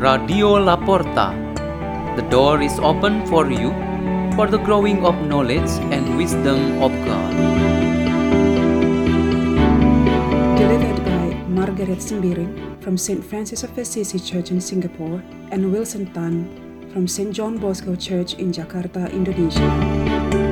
Radio La Porta. The door is open for you for the growing of knowledge and wisdom of God. Delivered by Margareth Sembiring from St. Francis of Assisi Church in Singapore and Wilson Tan from St. John Bosco Church in Jakarta, Indonesia.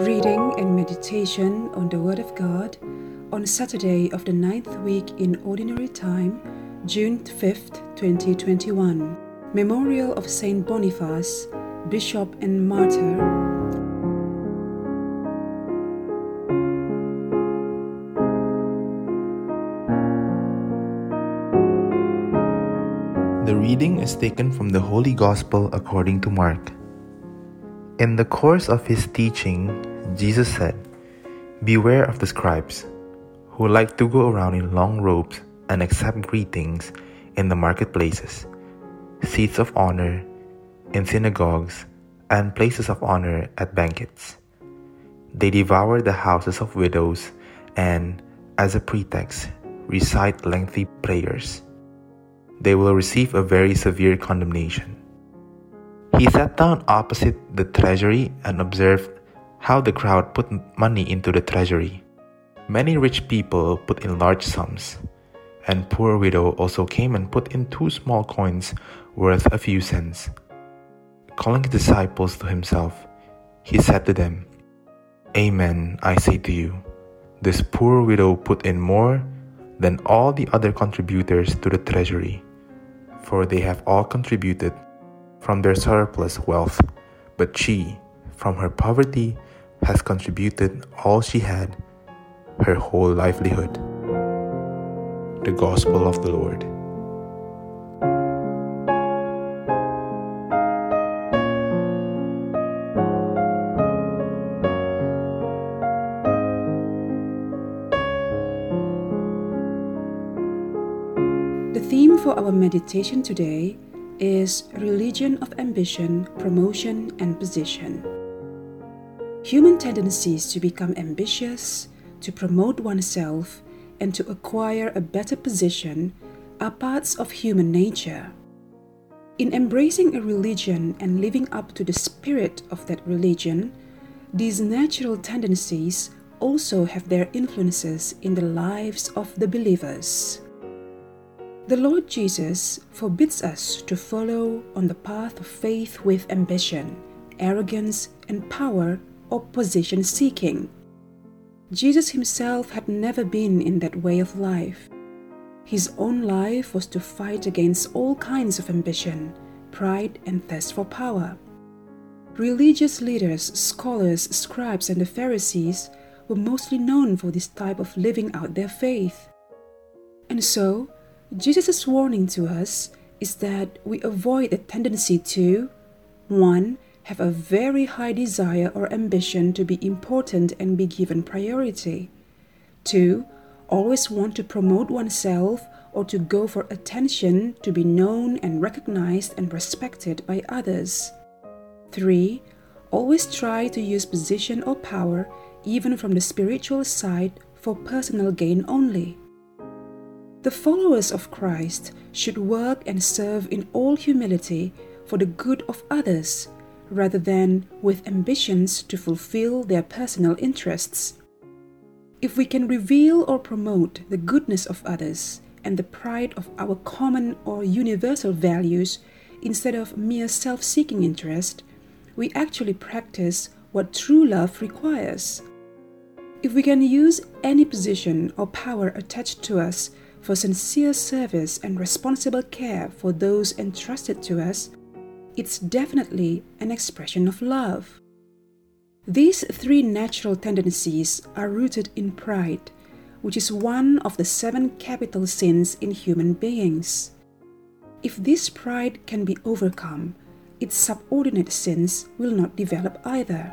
Reading and meditation on the Word of God on Saturday of the ninth week in Ordinary Time, June 5th, 2021. Memorial of Saint Boniface, Bishop and Martyr. The reading is taken from the Holy Gospel according to Mark. In the course of his teaching, Jesus said, Beware of the scribes, who like to go around in long robes and accept greetings in the marketplaces, seats of honor in synagogues, and places of honor at banquets. They devour the houses of widows and, as a pretext, recite lengthy prayers. They will receive a very severe condemnation. He sat down opposite the treasury and observed how the crowd put money into the treasury. Many rich people put in large sums, and poor widow also came and put in two small coins worth a few cents. Calling his disciples to himself, he said to them, Amen, I say to you, this poor widow put in more than all the other contributors to the treasury, for they have all contributed from their surplus wealth, but she, from her poverty, has contributed all she had, her whole livelihood. The Gospel of the Lord. The theme for our meditation today is Religion of Ambition, Promotion, and Position. Human tendencies to become ambitious, to promote oneself, and to acquire a better position are parts of human nature. In embracing a religion and living up to the spirit of that religion, these natural tendencies also have their influences in the lives of the believers. The Lord Jesus forbids us to follow on the path of faith with ambition, arrogance, and power or position seeking. Jesus himself had never been in that way of life. His own life was to fight against all kinds of ambition, pride, and thirst for power. Religious leaders, scholars, scribes, and the Pharisees were mostly known for this type of living out their faith. And so, Jesus' warning to us is that we avoid a tendency to 1. Have a very high desire or ambition to be important and be given priority. 2. Always want to promote oneself or to go for attention to be known and recognized and respected by others. 3. Always try to use position or power, even from the spiritual side, for personal gain only. The followers of Christ should work and serve in all humility for the good of others, rather than with ambitions to fulfill their personal interests. If we can reveal or promote the goodness of others and the pride of our common or universal values instead of mere self seeking interest, we actually practice what true love requires. If we can use any position or power attached to us for sincere service and responsible care for those entrusted to us, it's definitely an expression of love. These three natural tendencies are rooted in pride, which is one of the seven capital sins in human beings. If this pride can be overcome, its subordinate sins will not develop either.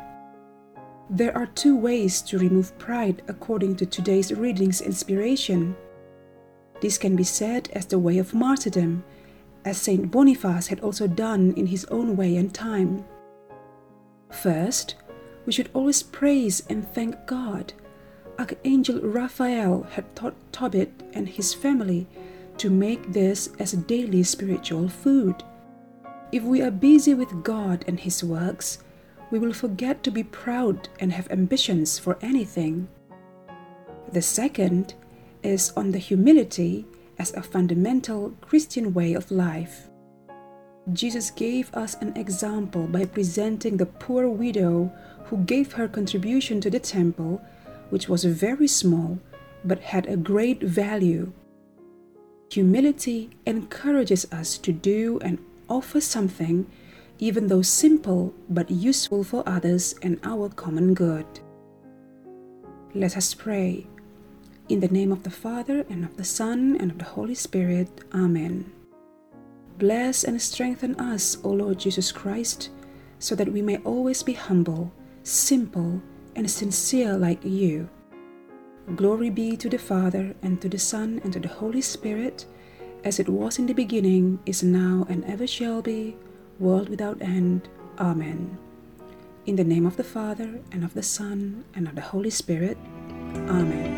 There are two ways to remove pride according to today's reading's inspiration. This can be said as the way of martyrdom, as Saint Boniface had also done in his own way and time. First, we should always praise and thank God. Archangel Raphael had taught Tobit and his family to make this as a daily spiritual food. If we are busy with God and His works, we will forget to be proud and have ambitions for anything. The second is on the humility as a fundamental Christian way of life. Jesus gave us an example by presenting the poor widow who gave her contribution to the temple, which was very small but had a great value. Humility encourages us to do and offer something, even though simple but useful for others and our common good. Let us pray. In the name of the Father, and of the Son, and of the Holy Spirit. Amen. Bless and strengthen us, O Lord Jesus Christ, so that we may always be humble, simple, and sincere like you. Glory be to the Father, and to the Son, and to the Holy Spirit, as it was in the beginning, is now, and ever shall be, world without end. Amen. In the name of the Father, and of the Son, and of the Holy Spirit. Amen.